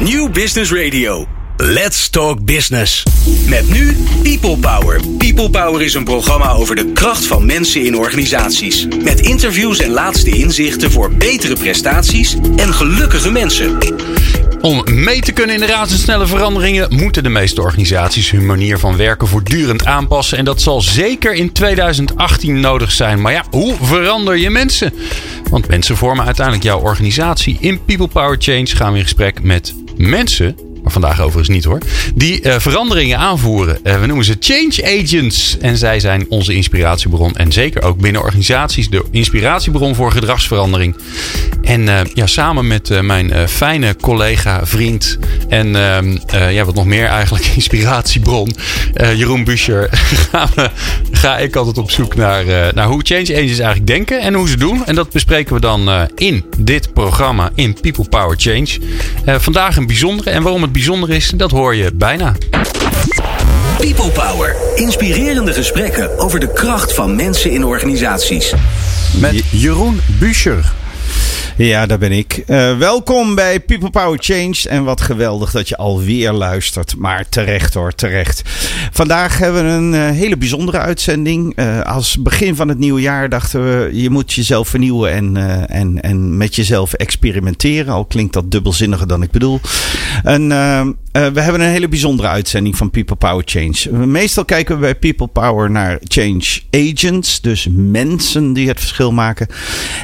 New Business Radio. Let's Talk Business. Met nu People Power. People Power is een programma over de kracht van mensen in organisaties. Met interviews en laatste inzichten voor betere prestaties en gelukkige mensen. Om mee te kunnen in de razendsnelle veranderingen moeten de meeste organisaties hun manier van werken voortdurend aanpassen. En dat zal zeker in 2018 nodig zijn. Maar ja, hoe verander je mensen? Want mensen vormen uiteindelijk jouw organisatie. In People Power Change gaan we in gesprek met mensen vandaag overigens niet hoor. Die uh, veranderingen aanvoeren. Uh, we noemen ze change agents. En zij zijn onze inspiratiebron. En zeker ook binnen organisaties de inspiratiebron voor gedragsverandering. En uh, ja, samen met mijn fijne collega, vriend en ehm, ja, wat nog meer eigenlijk inspiratiebron, Jeroen Buscher, ga ik altijd op zoek naar, naar hoe change agents eigenlijk denken en hoe ze doen. En dat bespreken we dan in dit programma in People Power Change. vandaag een bijzondere en waarom het is, dat hoor je bijna. People Power. Inspirerende gesprekken over de kracht van mensen in organisaties. Met Jeroen Buescher. Ja, daar ben ik. Uh, welkom bij People Power Change. En wat geweldig dat je alweer luistert. Maar terecht hoor, terecht. Vandaag hebben we een uh, hele bijzondere uitzending. Uh, als begin van het nieuwe jaar dachten we, je moet jezelf vernieuwen en, en, en met jezelf experimenteren. Al klinkt dat dubbelzinniger dan ik bedoel. En we hebben een hele bijzondere uitzending van People Power Change. Meestal kijken we bij People Power naar change agents. Dus mensen die het verschil maken.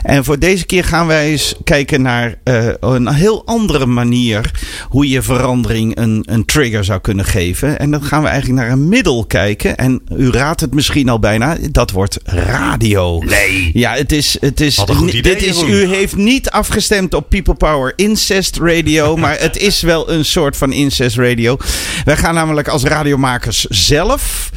En voor deze keer gaan wij eens kijken naar uh, een heel andere manier hoe je verandering een, een trigger zou kunnen geven. En dan gaan we eigenlijk naar een middel kijken. En u raadt het misschien al bijna, dat wordt radio. Nee. Ja, het is. Het is, idee, dit is u heeft niet afgestemd op People Power Incest Radio, maar het is wel een soort van incest radio. Wij gaan namelijk als radiomakers zelf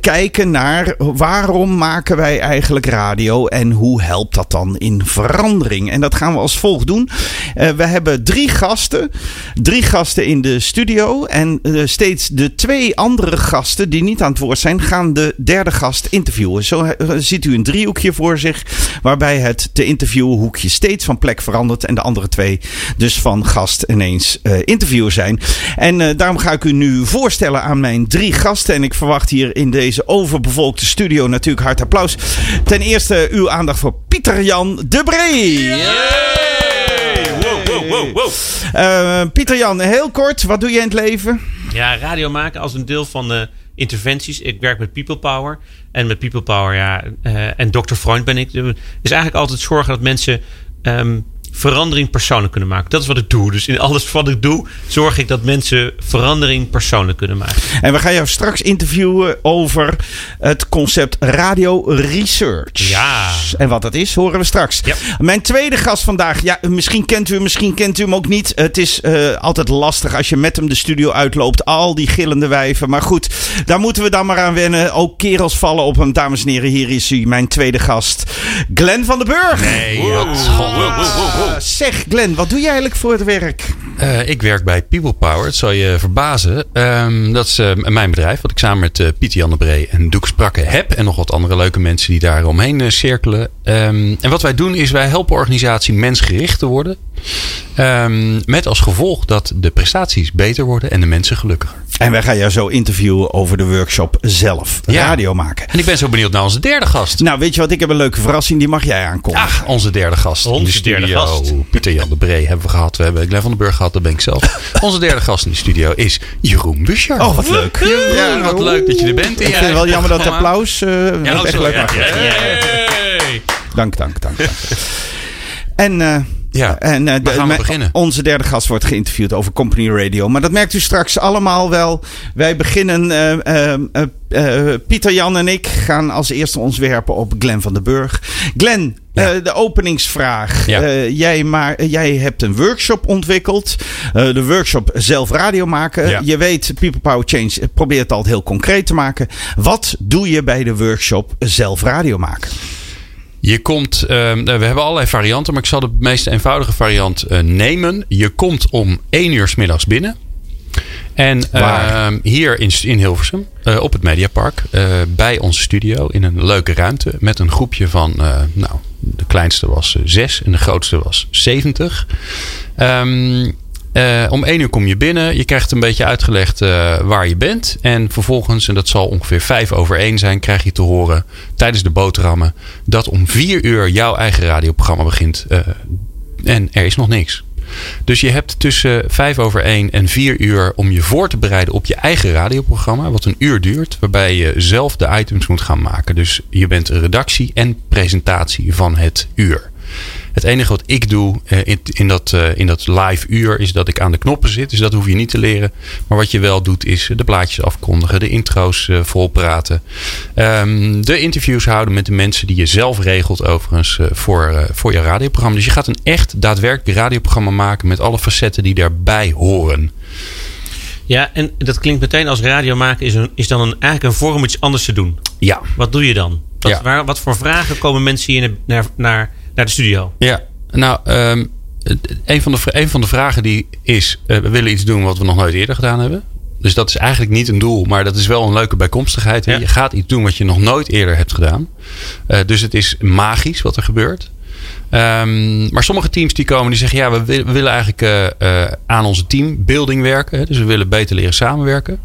kijken naar waarom maken wij eigenlijk radio en hoe helpt dat dan in verandering. En dat gaan we als volgt doen. Uh, we hebben drie gasten. Drie gasten in de studio. En uh, steeds de twee andere gasten die niet aan het woord zijn, gaan de derde gast interviewen. Zo uh, ziet u een driehoekje voor zich. Waarbij het te interviewen hoekje steeds van plek verandert. En de andere twee dus van gast ineens interviewer zijn. En daarom ga ik u nu voorstellen aan mijn drie gasten. En ik verwacht hier in deze overbevolkte studio natuurlijk hard applaus. Ten eerste uw aandacht voor Pieter Jan de Bree. Yeah! Wow, wow, wow, wow. Uh, Pieter Jan, heel kort, wat doe je in het leven? Ja, radio maken als een deel van de interventies. Ik werk met People Power. En met People Power, ja, uh, en Dr. Freund ben ik. Dus eigenlijk altijd zorgen dat mensen um, verandering persoonlijk kunnen maken. Dat is wat ik doe. Dus in alles wat ik doe, zorg ik dat mensen verandering persoonlijk kunnen maken. En we gaan jou straks interviewen over het concept radio research. Ja. En wat dat is, horen we straks. Ja. Mijn tweede gast vandaag, ja, misschien kent u hem, misschien kent u hem ook niet. Het is uh, altijd lastig als je met hem de studio uitloopt. Al die gillende wijven. Maar goed, daar moeten we dan maar aan wennen. Ook kerels vallen op hem. Dames en heren, hier is hij, mijn tweede gast. Glenn van den Burg. Nee, wow. wat wow, wow, wow, Uh, zeg, Glenn, wat doe jij eigenlijk voor het werk? Uh, ik werk bij People Power. Het zal je verbazen. Um, dat is uh, mijn bedrijf, wat ik samen met uh, Pieter Jan de Bree en Doek Sprakke heb. En nog wat andere leuke mensen die daar omheen cirkelen. Um, en wat wij doen is wij helpen organisatie mensgericht te worden. Um, met als gevolg dat de prestaties beter worden en de mensen gelukkiger. En wij gaan jou zo interviewen over de workshop zelf. Ja. Radio maken. En ik ben zo benieuwd naar onze derde gast. Nou, weet je wat? Ik heb een leuke verrassing. Die mag jij aankondigen. Ah, onze derde gast. Onze in de studio. derde gast. Pieter Jan de Bree hebben we gehad. We hebben Glenn van den Burg gehad. Dat ben ik zelf. onze derde gast in de studio is Jeroen Buscher. Oh, wat leuk. Ja, wat leuk dat je er bent. Ik vind het wel jammer dat het applaus uh, Ja, echt leuk Ja, mag. ja, Hey. Dank, dank, dank. dank. En, uh, Ja, en uh, de- gaan we beginnen? onze derde gast wordt geïnterviewd over Company Radio. Maar dat merkt u straks allemaal wel. Wij beginnen. eh, eh, eh, eh, Pieter Jan en ik gaan als eerste ons werpen op Glenn van den Burg. Glenn, Ja. eh, de openingsvraag. Ja. Eh, jij, maar, eh, jij hebt een workshop ontwikkeld. Eh, de workshop zelf radio maken. Ja. Je weet, People Power Change eh, probeert het altijd heel concreet te maken. Wat doe je bij de workshop zelf radio maken? Je komt, ehm, we hebben allerlei varianten, maar ik zal de meest eenvoudige variant eh, nemen. Je komt om 1 uur 's middags binnen. En ehm, hier in, in Hilversum, eh, op het Mediapark, eh, bij onze studio, in een leuke ruimte. Met een groepje van, eh, nou, de kleinste was eh, 6 en de grootste was 70. Ehm, Eh, om één uur kom je binnen. Je krijgt een beetje uitgelegd eh, waar je bent. En vervolgens, en dat zal ongeveer vijf over één zijn, krijg je te horen tijdens de boterhammen dat om vier uur jouw eigen radioprogramma begint. Eh, en er is nog niks. Dus je hebt tussen vijf over één en vier uur om je voor te bereiden op je eigen radioprogramma. Wat een uur duurt. Waarbij je zelf de items moet gaan maken. Dus je bent redactie en presentatie van het uur. Het enige wat ik doe eh, in, in, dat, eh, in dat live uur is dat ik aan de knoppen zit. Dus dat hoef je niet te leren. Maar wat je wel doet is de plaatjes afkondigen, de intro's uh, volpraten. Um, de interviews houden met de mensen die je zelf regelt overigens voor, voor je radioprogramma. Dus je gaat een echt daadwerkelijk radioprogramma maken met alle facetten die daarbij horen. Ja, en dat klinkt meteen als radio maken is, een, is dan een, eigenlijk een vorm om iets anders te doen. Ja. Wat doe je dan? Wat, ja. waar, wat voor vragen komen mensen hier naar, naar naar de studio? Ja, nou, um, een, van de, een van de vragen die is: uh, we willen iets doen wat we nog nooit eerder gedaan hebben. Dus dat is eigenlijk niet een doel, maar dat is wel een leuke bijkomstigheid. Ja. Je gaat iets doen wat je nog nooit eerder hebt gedaan. Uh, dus het is magisch wat er gebeurt. Um, maar sommige teams die komen die zeggen: ja, we, we willen eigenlijk uh, uh, aan onze teambuilding werken. Hè, dus we willen beter leren samenwerken.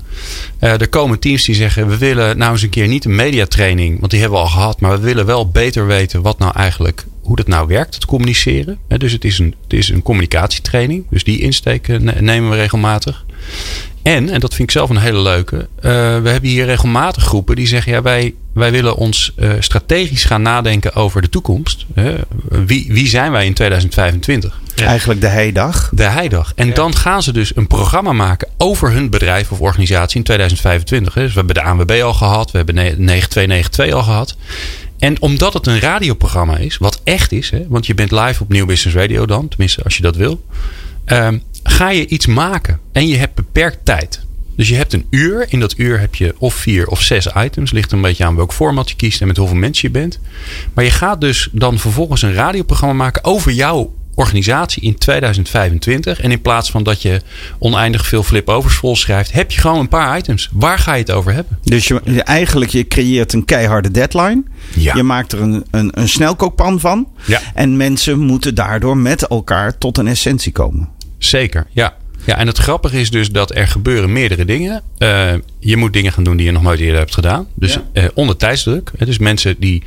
Uh, er komen teams die zeggen: we willen nou eens een keer niet een mediatraining, want die hebben we al gehad. Maar we willen wel beter weten wat nou eigenlijk hoe dat nou werkt, het communiceren. Dus het is een, het is een communicatietraining. Dus die insteken nemen we regelmatig. En, en dat vind ik zelf een hele leuke, uh, we hebben hier regelmatig groepen die zeggen: ja, wij, wij willen ons uh, strategisch gaan nadenken over de toekomst. Uh, wie, wie zijn wij in 2025? Ja. Eigenlijk de heidag. De heidag. En ja. dan gaan ze dus een programma maken over hun bedrijf of organisatie in 2025. Dus we hebben de ANWB al gehad, we hebben 9292 al gehad. En omdat het een radioprogramma is, wat echt is, hè, want je bent live op Nieuw Business Radio dan, tenminste als je dat wil, um, ga je iets maken. En je hebt beperkt tijd. Dus je hebt een uur. In dat uur heb je of vier of zes items. Ligt een beetje aan welk format je kiest en met hoeveel mensen je bent. Maar je gaat dus dan vervolgens een radioprogramma maken over jouw organisatie in 2025. En in plaats van dat je oneindig veel flip-overs vol schrijft, heb je gewoon een paar items. Waar ga je het over hebben? Dus je, je eigenlijk, je creëert een keiharde deadline. Ja. Je maakt er een, een, een snelkookpan van. Ja. En mensen moeten daardoor met elkaar tot een essentie komen. Zeker, ja. Ja, en het grappige is dus dat er gebeuren meerdere dingen. Uh, je moet dingen gaan doen die je nog nooit eerder hebt gedaan. Dus Ja. uh, onder tijdsdruk. Hè, Dus mensen die,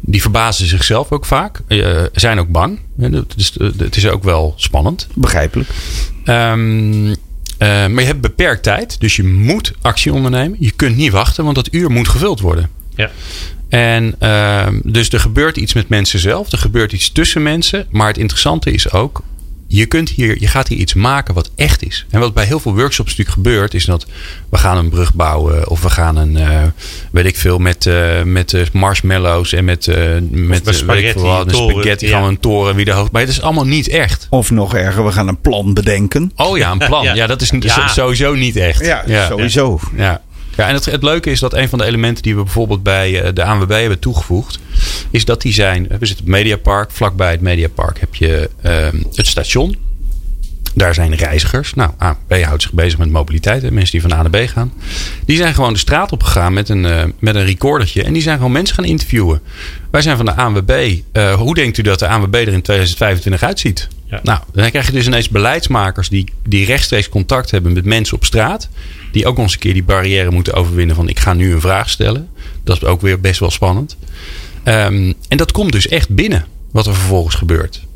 die verbazen zichzelf ook vaak. Uh, zijn ook bang. Is- Het is ook wel spannend. Begrijpelijk. Ehm, eh, maar je hebt beperkt tijd. Dus je moet actie ondernemen. Je kunt niet wachten, want dat uur moet gevuld worden. Ja. En ehm, dus er gebeurt iets met mensen zelf. Er gebeurt iets tussen mensen. Maar het interessante is ook. Je, kunt hier, je gaat hier iets maken wat echt is. En wat bij heel veel workshops natuurlijk gebeurt, is dat we gaan een brug bouwen. Of we gaan een, eh, weet ik veel, met, eh, met eh, marshmallows en met, eh met ik veel wat, een toren, spaghetti. ja. Gaan we een toren wie de hoogte. Maar het is allemaal niet echt. Of nog erger, we gaan een plan bedenken. Oh ja, een plan. ja. Ja. dat is Ja. sowieso niet echt. sowieso. Ja. Ja, en het, het leuke is dat een van de elementen die we bijvoorbeeld bij eh, de ANWB hebben toegevoegd, is dat die zijn. We zitten op het Mediapark. Vlakbij het Mediapark heb je ehm, het station. Daar zijn reizigers. Nou, ANWB houdt zich bezig met mobiliteit. Hè, mensen die van A naar B gaan. Die zijn gewoon de straat opgegaan met een, eh, met een recordertje. En die zijn gewoon mensen gaan interviewen. Wij zijn van de ANWB. Eh, hoe denkt u dat de ANWB er in 2025 uitziet? Ja. Nou, dan krijg je dus ineens beleidsmakers die, die rechtstreeks contact hebben met mensen op straat. Die ook nog eens een keer die barrière moeten overwinnen van ik ga nu een vraag stellen. Dat is ook weer best wel spannend. Ehm, en dat komt dus echt binnen wat er vervolgens gebeurt.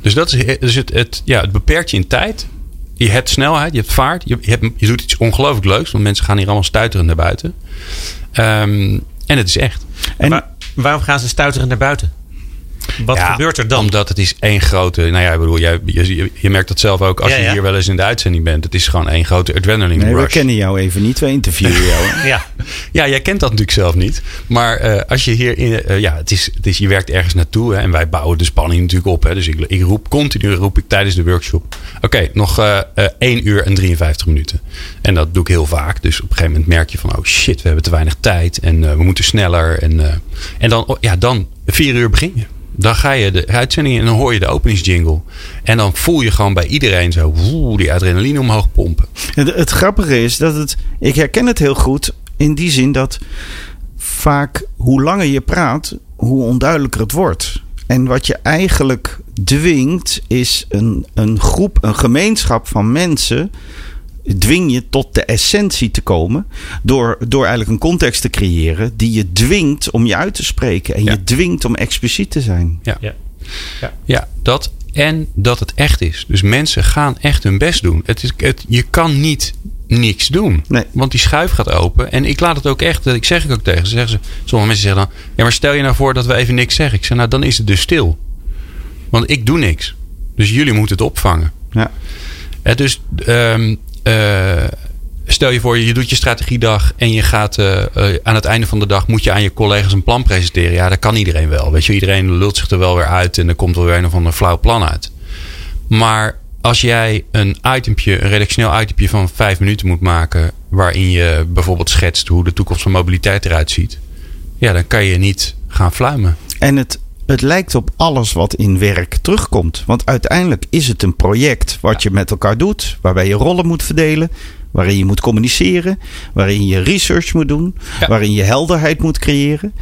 Dus dat is dus het, het, ja, het beperkt je in tijd. Je hebt snelheid, je hebt vaart. Je, je, hebt, je doet iets ongelooflijk leuks. Want mensen gaan hier allemaal stuiterend naar buiten. Ehm, en het is echt. En Waar- waarom gaan ze stuiterend naar buiten? Wat Ja, gebeurt er dan? Omdat het is één grote. Nou ja, ik bedoel, jij, je, je, je merkt dat zelf ook als Ja, je ja. hier wel eens in de uitzending bent. Het is gewoon één grote adrenaline nee, we rush. kennen jou even niet. We interviewen jou. Ja, Ja, jij kent dat natuurlijk zelf niet. Maar eh, als je hier in. eh, ja, het is, het is, je werkt ergens naartoe. Hè, en wij bouwen de spanning natuurlijk op. Hè, dus ik, ik roep continu roep ik tijdens de workshop. Oké, nog eh eh, 1 uur en 53 minuten. En dat doe ik heel vaak. Dus op een gegeven moment merk je van: oh shit, we hebben te weinig tijd. En eh, we moeten sneller. En, eh, en dan, oh, ja, dan 4 uur begin je. Dan ga je de uitzending in en dan hoor je de openingsjingle. En dan voel je gewoon bij iedereen zo die adrenaline omhoog pompen. Het, het grappige is dat het. Ik herken het heel goed in die zin dat vaak hoe langer je praat, hoe onduidelijker het wordt. En wat je eigenlijk dwingt, is een, een groep, een gemeenschap van mensen. Dwing je tot de essentie te komen. Door, door eigenlijk een context te creëren die je dwingt om je uit te spreken. En Ja. je dwingt om expliciet te zijn. Ja. Ja. Ja, dat en dat het echt is. Dus mensen gaan echt hun best doen. Het is, het, je kan niet niks doen. Nee. Want die schuif gaat open. En ik laat het ook echt, ik zeg het ook tegen ze. Zeggen ze sommige mensen zeggen dan, ja maar stel je nou voor dat we even niks zeggen. Ik zeg nou dan is het dus stil. Want ik doe niks. Dus jullie moeten het opvangen. Ja. Hè, dus ehm, eh, stel je voor, je doet je strategiedag en je gaat eh, eh, aan het einde van de dag moet je aan je collega's een plan presenteren. Ja, dat kan iedereen wel. Weet je, iedereen lult zich er wel weer uit en er komt wel weer een of ander flauw plan uit. Maar als jij een itempje, een redactioneel itempje van vijf minuten moet maken, waarin je bijvoorbeeld schetst hoe de toekomst van mobiliteit eruit ziet, ja, dan kan je niet gaan fluimen. En het, het lijkt op alles wat in werk terugkomt. Want uiteindelijk is het een project wat je met elkaar doet, waarbij je rollen moet verdelen, waarin je moet communiceren, waarin je research moet doen, Ja. waarin je helderheid moet creëren.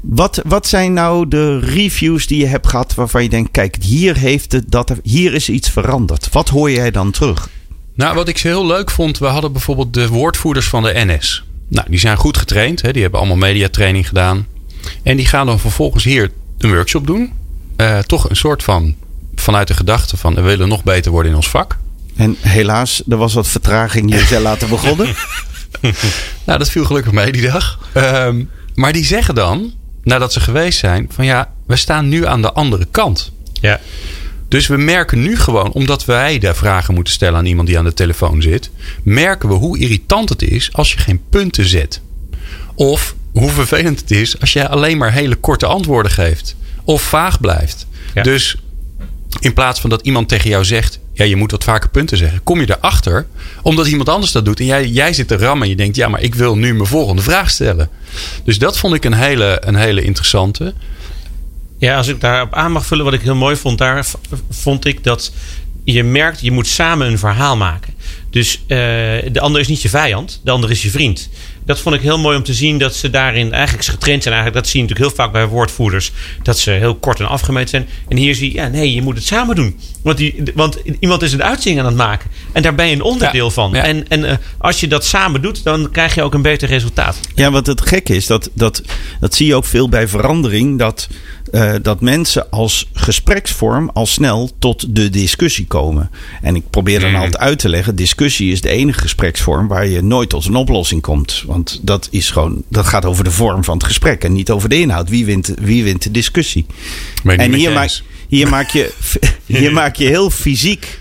Wat, wat zijn nou de reviews die je hebt gehad waarvan je denkt, kijk, hier, heeft het, dat, hier is iets veranderd. Wat hoor jij dan terug? Nou, wat ik heel leuk vond, we hadden bijvoorbeeld de woordvoerders van de NS. Nou, die zijn goed getraind, hè? die hebben allemaal mediatraining gedaan. En die gaan dan vervolgens hier een workshop doen. Eh, toch een soort van, vanuit de gedachte van, we willen nog beter worden in ons vak. En helaas, er was wat vertraging. Je zou laten begonnen. Nou, dat viel gelukkig mee die dag. Ehm, maar die zeggen dan, nadat ze geweest zijn, van ja, we staan nu aan de andere kant. Ja. Dus we merken nu gewoon, omdat wij daar vragen moeten stellen aan iemand die aan de telefoon zit, merken we hoe irritant het is als je geen punten zet. Of hoe vervelend het is als jij alleen maar hele korte antwoorden geeft. Of vaag blijft. Ja. Dus in plaats van dat iemand tegen jou zegt, ja, je moet wat vaker punten zeggen, kom je erachter omdat iemand anders dat doet. En jij, jij zit te rammen en je denkt, ja, maar ik wil nu mijn volgende vraag stellen. Dus dat vond ik een hele, een hele interessante. Ja, als ik daarop aan mag vullen, wat ik heel mooi vond, daar vond ik dat je merkt, je moet samen een verhaal maken. Dus eh, de ander is niet je vijand, de ander is je vriend. Dat vond ik heel mooi om te zien dat ze daarin eigenlijk getraind zijn. Eigenlijk, dat zie je natuurlijk heel vaak bij woordvoerders. Dat ze heel kort en afgemeten zijn. En hier zie je, ja, nee, je moet het samen doen. Want, die, want iemand is een uitzending aan het maken. En daar ben je een onderdeel Ja, van. ja. En, en eh, als je dat samen doet, dan krijg je ook een beter resultaat. Ja, wat het gekke is, dat, dat, dat zie je ook veel bij verandering. Dat, eh, dat mensen als gespreksvorm al snel tot de discussie komen. En ik probeer dan Mhm. altijd uit te leggen: discussie is de enige gespreksvorm waar je nooit tot een oplossing komt. Want dat, is gewoon, dat gaat over de vorm van het gesprek en niet over de inhoud. Wie wint, wie wint de discussie? En hier hier, maak je, hier maak je heel fysiek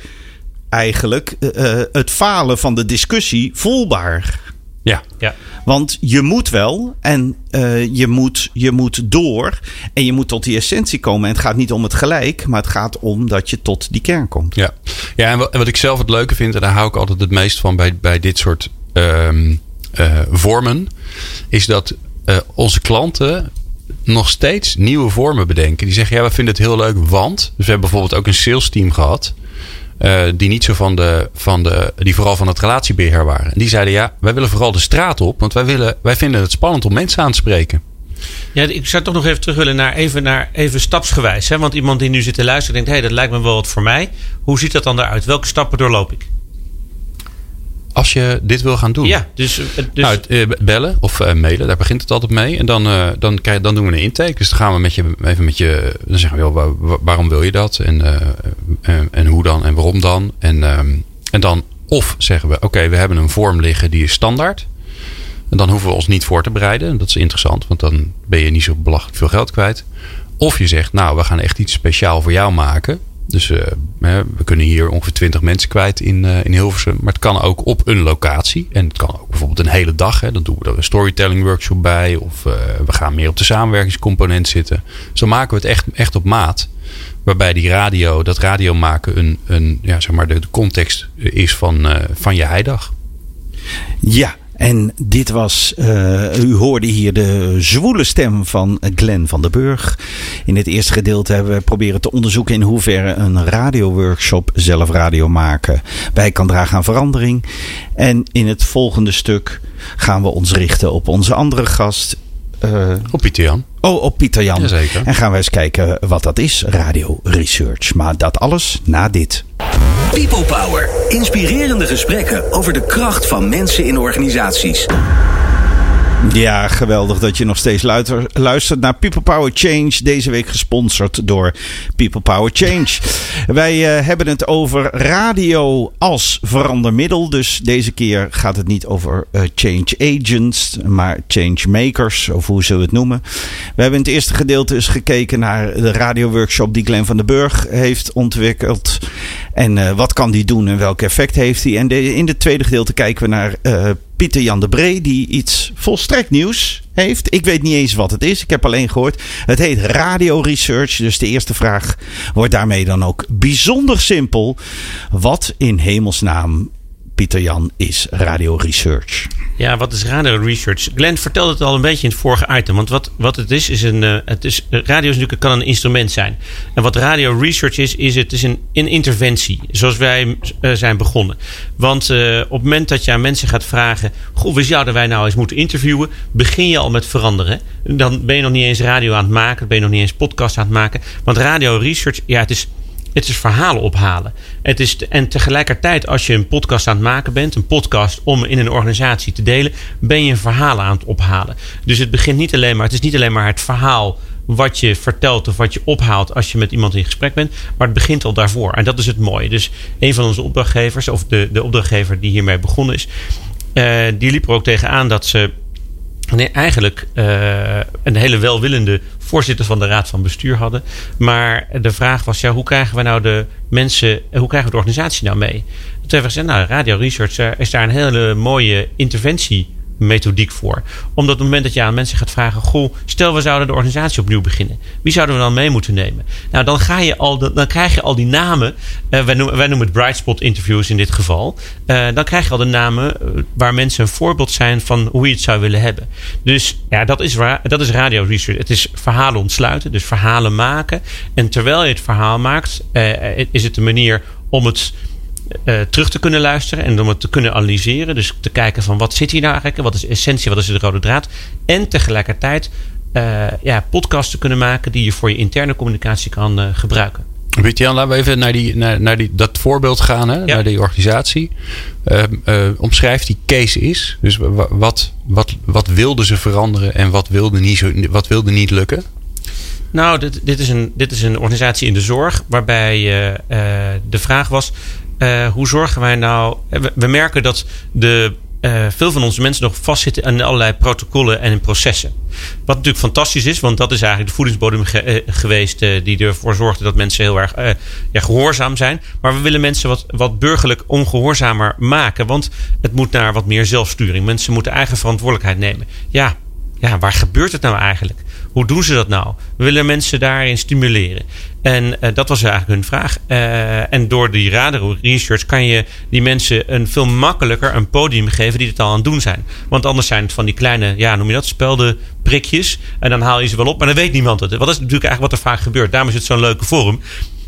eigenlijk eh, eh, het falen van de discussie voelbaar. Ja, Ja. Want je moet wel en eh, je, moet, je moet door en je moet tot die essentie komen. En het gaat niet om het gelijk, maar het gaat om dat je tot die kern komt. Ja, ja en wat, ik zelf het leuke vind, en daar hou ik altijd het meest van bij, bij dit soort ehm, eh, vormen, is dat eh, onze klanten nog steeds nieuwe vormen bedenken. Die zeggen, ja, we vinden het heel leuk, want... Dus we hebben bijvoorbeeld ook een sales team gehad... eh, die niet zo van de, van de, die vooral van het relatiebeheer waren. En die zeiden, ja, wij willen vooral de straat op, want wij, willen, wij vinden het spannend om mensen aan te spreken. Ja, ik zou toch nog even terug willen naar even, naar even stapsgewijs. Hè? Want iemand die nu zit te luisteren denkt: hé, hey, dat lijkt me wel wat voor mij. Hoe ziet dat dan eruit? Welke stappen doorloop ik? Als je dit wil gaan doen. Ja, dus. eh, dus Nou, eh, bellen of eh, mailen, daar begint het altijd mee. En dan, dan, krijg, dan doen we een intake. Dus dan gaan we met je even met je. Dan zeggen we, joh, waar- waar- waarom wil je dat? En, en hoe dan? En waarom dan? En, ehm, en dan of zeggen we, oké, we hebben een vorm liggen die is standaard. En dan hoeven we ons niet voor te bereiden. En dat is interessant, want dan ben je niet zo belachelijk veel geld kwijt. Of je zegt, nou, we gaan echt iets speciaal voor jou maken. Dus eh, we kunnen hier ongeveer 20 mensen kwijt in, eh, in Hilversum. Maar het kan ook op een locatie. En het kan ook bijvoorbeeld een hele dag. Hè. Dan doen we er een storytelling workshop bij. Of eh, we gaan meer op de samenwerkingscomponent zitten. Zo maken we het echt, echt op maat. Waarbij die radio, dat radio maken een, een ja, zeg maar de, de context is van, van je heidag. Ja, en dit was, eh, u hoorde hier de zwoele stem van Glenn van der Burg. In het eerste gedeelte hebben we proberen te onderzoeken in hoeverre een radioworkshop zelf radio maken bij kan dragen aan verandering. En in het volgende stuk gaan we ons richten op onze andere gast. eh, Op Pieter Jan. oh, op Pieter Jan. Jazeker. En gaan we eens kijken wat dat is, radio research. Maar dat alles na dit. People Power. Inspirerende gesprekken over de kracht van mensen in organisaties. Ja, geweldig dat je nog steeds luister- luistert naar People Power Change. Deze week gesponsord door People Power Change. Wij eh, hebben het over radio als verandermiddel. Dus deze keer gaat het niet over eh, change agents, maar change makers, of hoe zullen we het noemen. We hebben in het eerste gedeelte eens gekeken naar de radioworkshop die Glenn van den Burg heeft ontwikkeld. En eh, wat kan die doen en welk effect heeft hij? En in het tweede gedeelte kijken we naar Pieter Jan de Bree, die iets volstrekt nieuws heeft. Ik weet niet eens wat het is. Ik heb alleen gehoord. Het heet Radio Research. Dus de eerste vraag wordt daarmee dan ook bijzonder simpel. Wat in hemelsnaam, Pieter Jan, is Radio Research? Ja, wat is radio research? Glenn vertelde het al een beetje in het vorige item. Want wat, wat het is, is een. eh, het is, radio is natuurlijk, kan een instrument zijn. En wat radio research is, is het is een, interventie. Zoals wij eh, zijn begonnen. Want eh, op het moment dat je aan mensen gaat vragen. Goh, wie zouden wij nou eens moeten interviewen? Begin je al met veranderen. Dan ben je nog niet eens radio aan het maken. Ben je nog niet eens podcast aan het maken. Want radio research, ja, het is. Het is verhalen ophalen. Het is, en tegelijkertijd, als je een podcast aan het maken bent, een podcast om in een organisatie te delen, ben je een verhaal aan het ophalen. Dus het begint niet alleen maar, het is niet alleen maar het verhaal wat je vertelt of wat je ophaalt als je met iemand in gesprek bent, maar het begint al daarvoor. En dat is het mooie. Dus een van onze opdrachtgevers, of de, de opdrachtgever die hiermee begonnen is, eh, die liep er ook tegenaan dat ze Nee, eigenlijk eh, een hele welwillende voorzitter van de raad van bestuur hadden. Maar de vraag was, ja, hoe krijgen we nou de mensen, eh, hoe krijgen we de organisatie nou mee? Toen hebben we gezegd, nou, Radio Research eh, is daar een hele mooie interventiemethodiek voor. Omdat op het moment dat je aan mensen gaat vragen, goh, stel we zouden de organisatie opnieuw beginnen. Wie zouden we dan mee moeten nemen? Nou, dan, ga je al dan krijg je al die namen. eh, wij, noemen, wij noemen het bright spot interviews in dit geval. Eh, dan krijg je al de namen eh, waar mensen een voorbeeld zijn van hoe je het zou willen hebben. Dus ja, dat is, dat is radio research. Het is verhalen ontsluiten, dus verhalen maken. En terwijl je het verhaal maakt, is het een manier om het eh, terug te kunnen luisteren en om het te kunnen analyseren. Dus te kijken van wat zit hier nou eigenlijk, wat is de essentie, wat is de rode draad. En tegelijkertijd eh ja, podcasts te kunnen maken die je voor je interne communicatie kan eh, gebruiken. Pieter Jan, laten we even naar, die, naar, naar die, dat voorbeeld gaan, hè? naar die organisatie. Uh, uh, omschrijf die case is. Dus wa- wat, wat, wat wilden ze veranderen en wat wilde niet, zo, wat wilde niet lukken? Nou, dit, dit, is een, dit is een organisatie in de zorg waarbij uh, uh, de vraag was: uh, hoe zorgen wij nou? We, we merken dat de, uh, veel van onze mensen nog vastzitten aan allerlei protocollen en processen. Wat natuurlijk fantastisch is, want dat is eigenlijk de voedingsbodem ge geweest die ervoor zorgde dat mensen heel erg ja, gehoorzaam zijn. Maar we willen mensen wat, wat burgerlijk ongehoorzamer maken, want het moet naar wat meer zelfsturing. Mensen moeten eigen verantwoordelijkheid nemen. Ja, ja, waar gebeurt het nou eigenlijk? Hoe doen ze dat nou? We willen mensen daarin stimuleren. En uh, dat was eigenlijk hun vraag. Uh, en door die radio research kan je die mensen een veel makkelijker een podium geven die het al aan het doen zijn. Want anders zijn het van die kleine, ja, noem je dat, speldenprikjes. En dan haal je ze wel op, maar dan weet niemand het. Wat is natuurlijk eigenlijk wat er vaak gebeurt. Daarom is het zo'n leuke forum.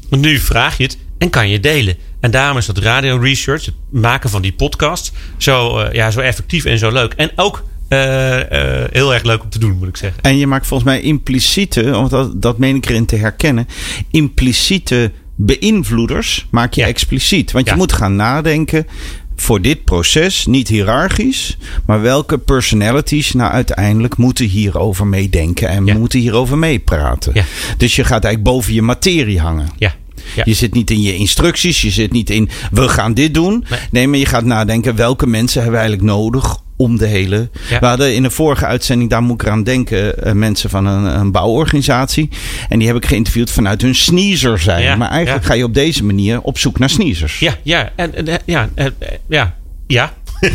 Want nu vraag je het en kan je delen. En daarom is dat radio research, het maken van die podcast, zo, uh, ja, zo effectief en zo leuk. En ook uh, uh, heel erg leuk om te doen, moet ik zeggen. En je maakt volgens mij impliciete, want dat, dat meen ik erin te herkennen, impliciete beïnvloeders maak je ja. expliciet. Want je moet gaan nadenken voor dit proces, niet hiërarchisch, maar welke personalities nou uiteindelijk moeten hierover meedenken en ja. moeten hierover meepraten. Dus je gaat eigenlijk boven je materie hangen. Ja. Ja. Je zit niet in je instructies, je zit niet in we gaan dit doen. Nee, nee maar je gaat nadenken welke mensen hebben we eigenlijk nodig om de hele. Ja. We hadden in een vorige uitzending, daar moet ik eraan denken, uh, mensen van een, een, bouworganisatie. En die heb ik geïnterviewd vanuit hun sneezer zijn. Ja, maar eigenlijk ja. ga je op deze manier op zoek naar sneezers. Ja, ja, en, en ja, en, ja, ja.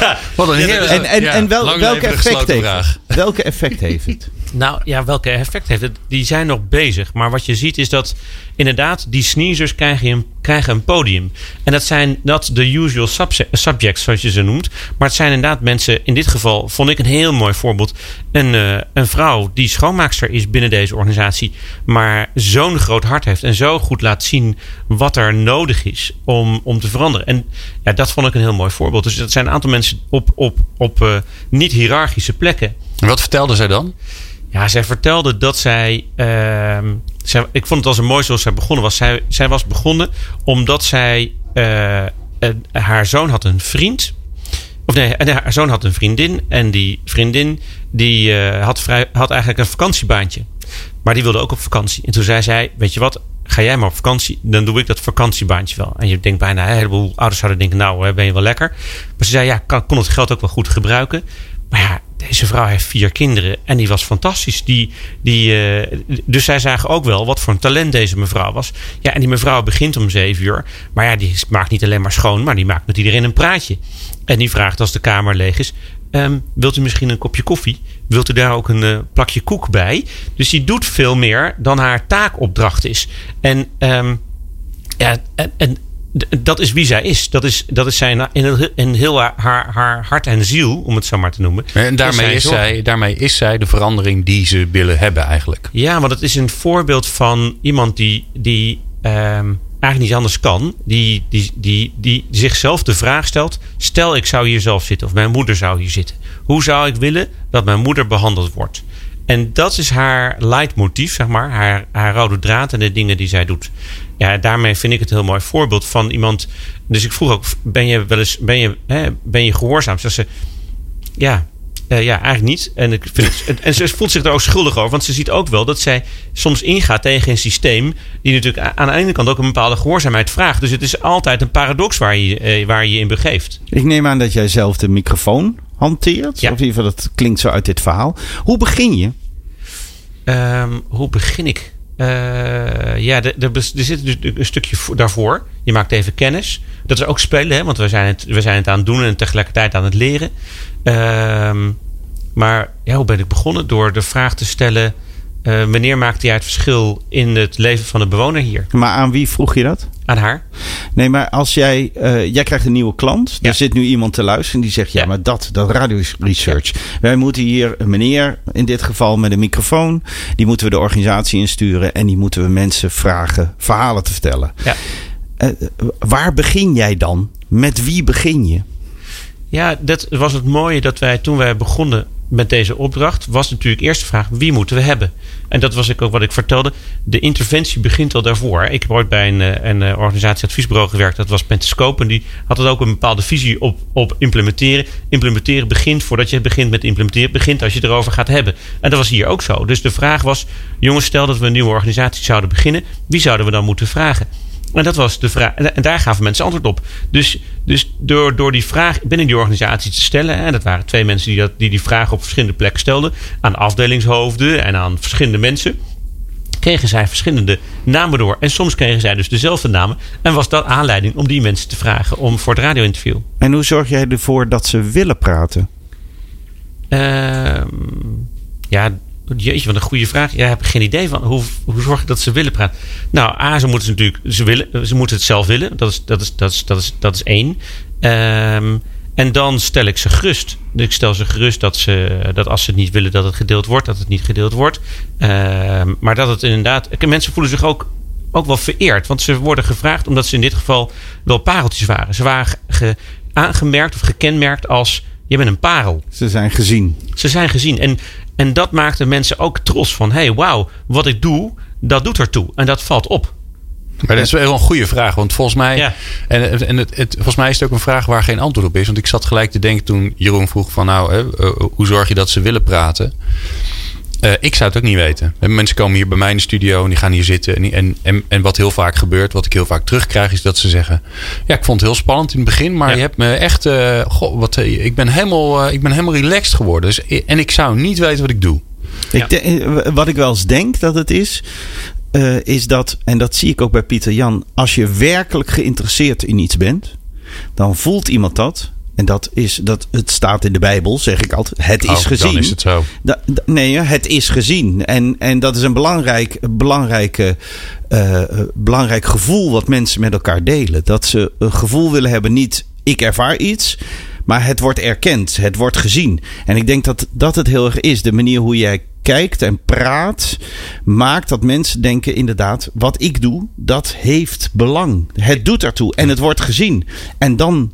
Ja. Wat een heer, en, en, en wel, welke, effect heeft, welke effect heeft het? Nou ja, welke effect heeft het? Die zijn nog bezig. Maar wat je ziet is dat inderdaad die sneezers krijg je, krijgen een podium. En dat zijn not the usual subjects, zoals je ze noemt. Maar het zijn inderdaad mensen, in dit geval vond ik een heel mooi voorbeeld. Een, uh, een vrouw die schoonmaakster is binnen deze organisatie. Maar zo'n groot hart heeft en zo goed laat zien wat er nodig is om, om te veranderen. En ja, dat vond ik een heel mooi voorbeeld. Dus dat zijn een aantal mensen op, op, op uh, niet-hierarchische plekken. En wat vertelde zij dan? Ja, zij vertelde dat zij, uh, zij, Ik vond het als een mooi zoals zij begonnen was. Zij, zij was begonnen omdat zij. Uh, haar zoon had een vriend. Of nee, haar zoon had een vriendin. En die vriendin die, uh, had, vrij, had eigenlijk een vakantiebaantje. Maar die wilde ook op vakantie. En toen zei zij: Weet je wat, ga jij maar op vakantie, dan doe ik dat vakantiebaantje wel. En je denkt bijna, een heleboel ouders zouden denken, nou ben je wel lekker. Maar ze zei, ja, kan, kon het geld ook wel goed gebruiken. Maar ja, deze vrouw heeft vier kinderen en die was fantastisch. Die, die, uh, dus zij zagen ook wel wat voor een talent deze mevrouw was. Ja, en die mevrouw begint om zeven uur. Maar ja, die maakt niet alleen maar schoon, maar die maakt met iedereen een praatje. En die vraagt als de kamer leeg is: um, Wilt u misschien een kopje koffie? Wilt u daar ook een uh, plakje koek bij? Dus die doet veel meer dan haar taakopdracht is. En, um, ja, en, en dat is wie zij is. Dat is, dat is zijn in, in heel haar, haar hart en ziel, om het zo maar te noemen. En daarmee is, zij, daarmee is zij de verandering die ze willen hebben eigenlijk. Ja, want het is een voorbeeld van iemand die, die um, eigenlijk niet anders kan. Die, die, die, die zichzelf de vraag stelt. Stel ik zou hier zelf zitten of mijn moeder zou hier zitten. Hoe zou ik willen dat mijn moeder behandeld wordt? En dat is haar leidmotief, zeg maar. Haar, haar rode draad en de dingen die zij doet ja, daarmee vind ik het een heel mooi voorbeeld van iemand. Dus ik vroeg ook: ben je wel eens ben je, hè, ben je gehoorzaam? Ze ze, ja, uh, ja, eigenlijk niet. En, ik vind het, en ze voelt zich er ook schuldig over. Want ze ziet ook wel dat zij soms ingaat tegen een systeem. die natuurlijk aan de ene kant ook een bepaalde gehoorzaamheid vraagt. Dus het is altijd een paradox waar je uh, waar je, je in begeeft. Ik neem aan dat jij zelf de microfoon hanteert. Ja. Of in ieder geval, dat klinkt zo uit dit verhaal. Hoe begin je? Um, hoe begin ik? Uh, ja, er, er, zit dus een stukje daarvoor. Je maakt even kennis. Dat is ook spelen, hè? want we zijn, het, we zijn het aan het doen en tegelijkertijd aan het leren. Uh, maar ja, hoe ben ik begonnen? Door de vraag te stellen: uh, wanneer maakte jij het verschil in het leven van de bewoner hier? Maar aan wie vroeg je dat? Aan haar. Nee, maar als jij, uh, jij krijgt een nieuwe klant. Ja. Er zit nu iemand te luisteren die zegt: Ja, ja. maar dat, dat radio research. Ja. Wij moeten hier een meneer, in dit geval met een microfoon. Die moeten we de organisatie insturen. En die moeten we mensen vragen verhalen te vertellen. Ja. Uh, waar begin jij dan? Met wie begin je? Ja, dat was het mooie dat wij toen wij begonnen met deze opdracht was natuurlijk eerst de vraag: wie moeten we hebben? En dat was ik ook wat ik vertelde. De interventie begint al daarvoor. Ik heb ooit bij een, een organisatieadviesbureau gewerkt, dat was Pentascope. En die had het ook een bepaalde visie op, op implementeren. Implementeren begint voordat je begint met implementeren, begint als je erover gaat hebben. En dat was hier ook zo. Dus de vraag was: jongens, stel dat we een nieuwe organisatie zouden beginnen, wie zouden we dan moeten vragen? En dat was de vraag. En daar gaven mensen antwoord op. Dus, dus door, door die vraag binnen die organisatie te stellen. En dat waren twee mensen die, dat, die die vraag op verschillende plekken stelden. Aan afdelingshoofden en aan verschillende mensen. Kregen zij verschillende namen door. En soms kregen zij dus dezelfde namen. En was dat aanleiding om die mensen te vragen om voor het radio-interview. En hoe zorg jij ervoor dat ze willen praten? Uh, ja, Jeetje, wat een goede vraag. Ja, ik heb geen idee van hoe, hoe zorg ik dat ze willen praten. Nou, A, ze moeten ze natuurlijk, ze, willen, ze moeten het zelf willen. Dat is, dat is, dat is, dat is, dat is één. Um, en dan stel ik ze gerust. Ik stel ze gerust dat, ze, dat als ze niet willen dat het gedeeld wordt, dat het niet gedeeld wordt. Um, maar dat het inderdaad. Mensen voelen zich ook, ook wel vereerd. Want ze worden gevraagd omdat ze in dit geval wel pareltjes waren. Ze waren ge, aangemerkt of gekenmerkt als. Je bent een parel. Ze zijn gezien. Ze zijn gezien. En en dat maakte mensen ook trots van: hey, wauw, wat ik doe, dat doet ertoe. En dat valt op. Maar dat is wel een goede vraag. Want volgens mij, ja. en, en het, het, volgens mij is het ook een vraag waar geen antwoord op is. Want ik zat gelijk te denken toen Jeroen vroeg van nou, hè, hoe zorg je dat ze willen praten? Uh, ik zou het ook niet weten. Mensen komen hier bij mij in de studio en die gaan hier zitten. En, en, en, en, wat heel vaak gebeurt, wat ik heel vaak terugkrijg, is dat ze zeggen: Ja, ik vond het heel spannend in het begin, maar ja. je hebt me echt. Uh, goh, wat, ik, ben helemaal, ik ben helemaal relaxed geworden. Dus, en ik zou niet weten wat ik doe. Ik de, wat ik wel eens denk dat het is, is dat, en dat zie ik ook bij Pieter Jan, als je werkelijk geïnteresseerd in iets bent, dan voelt iemand dat En dat is, dat, het staat in de Bijbel, zeg ik altijd. Het is Oh, gezien. Dan is het zo. Da- da- nee, het is gezien. En, en dat is een belangrijk, belangrijke, eh, eh, belangrijk gevoel wat mensen met elkaar delen. Dat ze een gevoel willen hebben, niet ik ervaar iets, maar het wordt erkend, het wordt gezien. En ik denk dat dat het heel erg is. De manier hoe jij kijkt en praat, maakt dat mensen denken inderdaad, wat ik doe, dat heeft belang. Het doet ertoe en het wordt gezien. En dan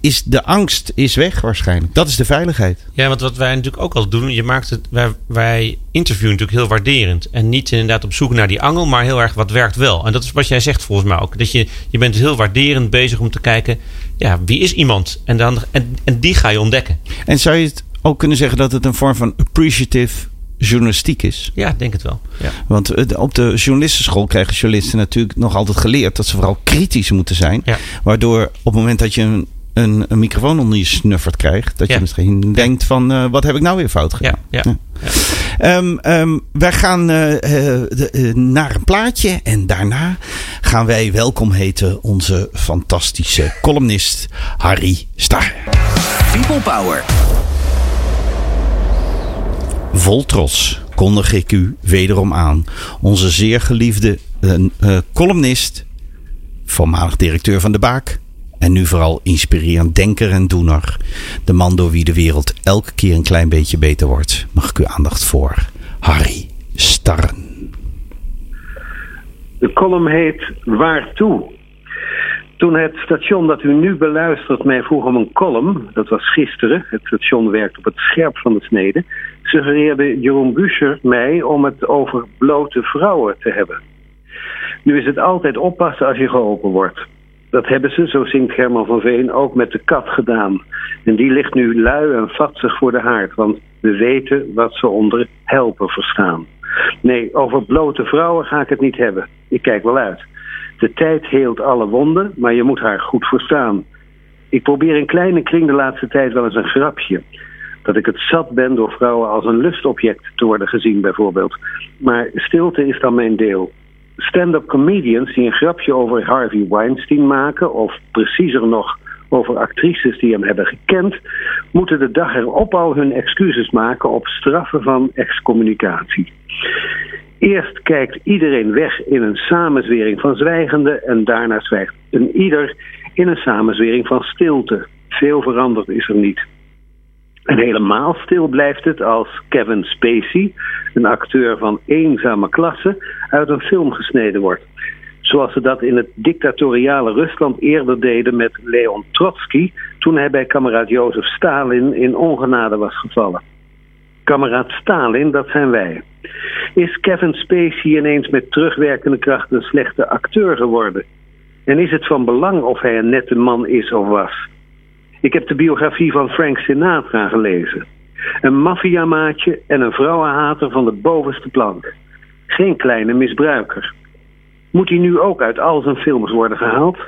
is de angst is weg waarschijnlijk. Dat is de veiligheid. Ja, want wat wij natuurlijk ook al doen, je maakt het, wij, wij interviewen natuurlijk heel waarderend. En niet inderdaad op zoek naar die angel, maar heel erg wat werkt wel. En dat is wat jij zegt volgens mij ook. Dat je, je bent heel waarderend bezig om te kijken, ja, wie is iemand? En, dan, en, en die ga je ontdekken. En zou je het ook kunnen zeggen dat het een vorm van appreciative journalistiek is? Ja, ik denk het wel. Ja. Want op de journalistenschool krijgen journalisten natuurlijk nog altijd geleerd dat ze vooral kritisch moeten zijn. Ja. Waardoor op het moment dat je een, een, een microfoon onder je snuffert krijgt, dat Ja. je misschien denkt van eh, wat heb ik nou weer fout gedaan? Ja, ja. Ehm, ehm, wij gaan eh, de- eh, naar een plaatje en daarna gaan wij welkom heten onze fantastische columnist Harry Star. People Power. Vol trots kondig ik u wederom aan. Onze zeer geliefde eh, columnist, voormalig directeur van de Baak. En nu vooral inspirerend denker en doener. De man door wie de wereld elke keer een klein beetje beter wordt. Mag ik uw aandacht voor Harry Starren. De column heet Waartoe? Toen het station dat u nu beluistert mij vroeg om een column, dat was gisteren, het station werkt op het scherp van de snede, suggereerde Jeroen Buescher mij om het over blote vrouwen te hebben. Nu is het altijd oppassen als je geholpen wordt. Dat hebben ze, zo zingt Herman van Veen, ook met de kat gedaan. En die ligt nu lui en vatzig voor de haard, want we weten wat ze onder helpen verstaan. Nee, over blote vrouwen ga ik het niet hebben. Ik kijk wel uit. De tijd heelt alle wonden, maar je moet haar goed verstaan. Ik probeer in kleine kring de laatste tijd wel eens een grapje. Dat ik het zat ben door vrouwen als een lustobject te worden gezien, bijvoorbeeld. Maar stilte is dan mijn deel. Stand-up comedians die een grapje over Harvey Weinstein maken, of preciezer nog over actrices die hem hebben gekend, moeten de dag erop al hun excuses maken op straffen van excommunicatie. Eerst kijkt iedereen weg in een samenzwering van zwijgende en daarna zwijgt een ieder in een samenzwering van stilte. Veel veranderd is er niet. En helemaal stil blijft het als Kevin Spacey, een acteur van eenzame klasse, uit een film gesneden wordt. Zoals ze dat in het dictatoriale Rusland eerder deden met Leon Trotsky toen hij bij kameraad Jozef Stalin in ongenade was gevallen. Kameraad Stalin, dat zijn wij. Is Kevin Spacey ineens met terugwerkende kracht een slechte acteur geworden? En is het van belang of hij een nette man is of was? Ik heb de biografie van Frank Sinatra gelezen. Een maffiamaatje en een vrouwenhater van de bovenste plank. Geen kleine misbruiker. Moet hij nu ook uit al zijn films worden gehaald?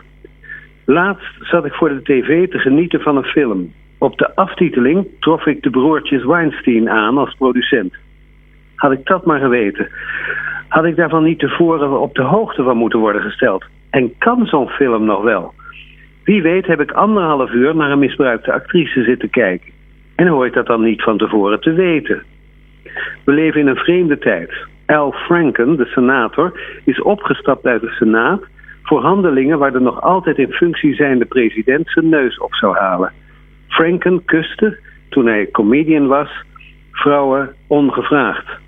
Laatst zat ik voor de tv te genieten van een film. Op de aftiteling trof ik de broertjes Weinstein aan als producent. Had ik dat maar geweten. Had ik daarvan niet tevoren op de hoogte van moeten worden gesteld. En kan zo'n film nog wel? Wie weet heb ik anderhalf uur naar een misbruikte actrice zitten kijken. En hoor ik dat dan niet van tevoren te weten. We leven in een vreemde tijd. Al Franken, de senator, is opgestapt uit de Senaat voor handelingen waar de nog altijd in functie zijnde president zijn neus op zou halen. Franken kuste, toen hij comedian was, vrouwen ongevraagd.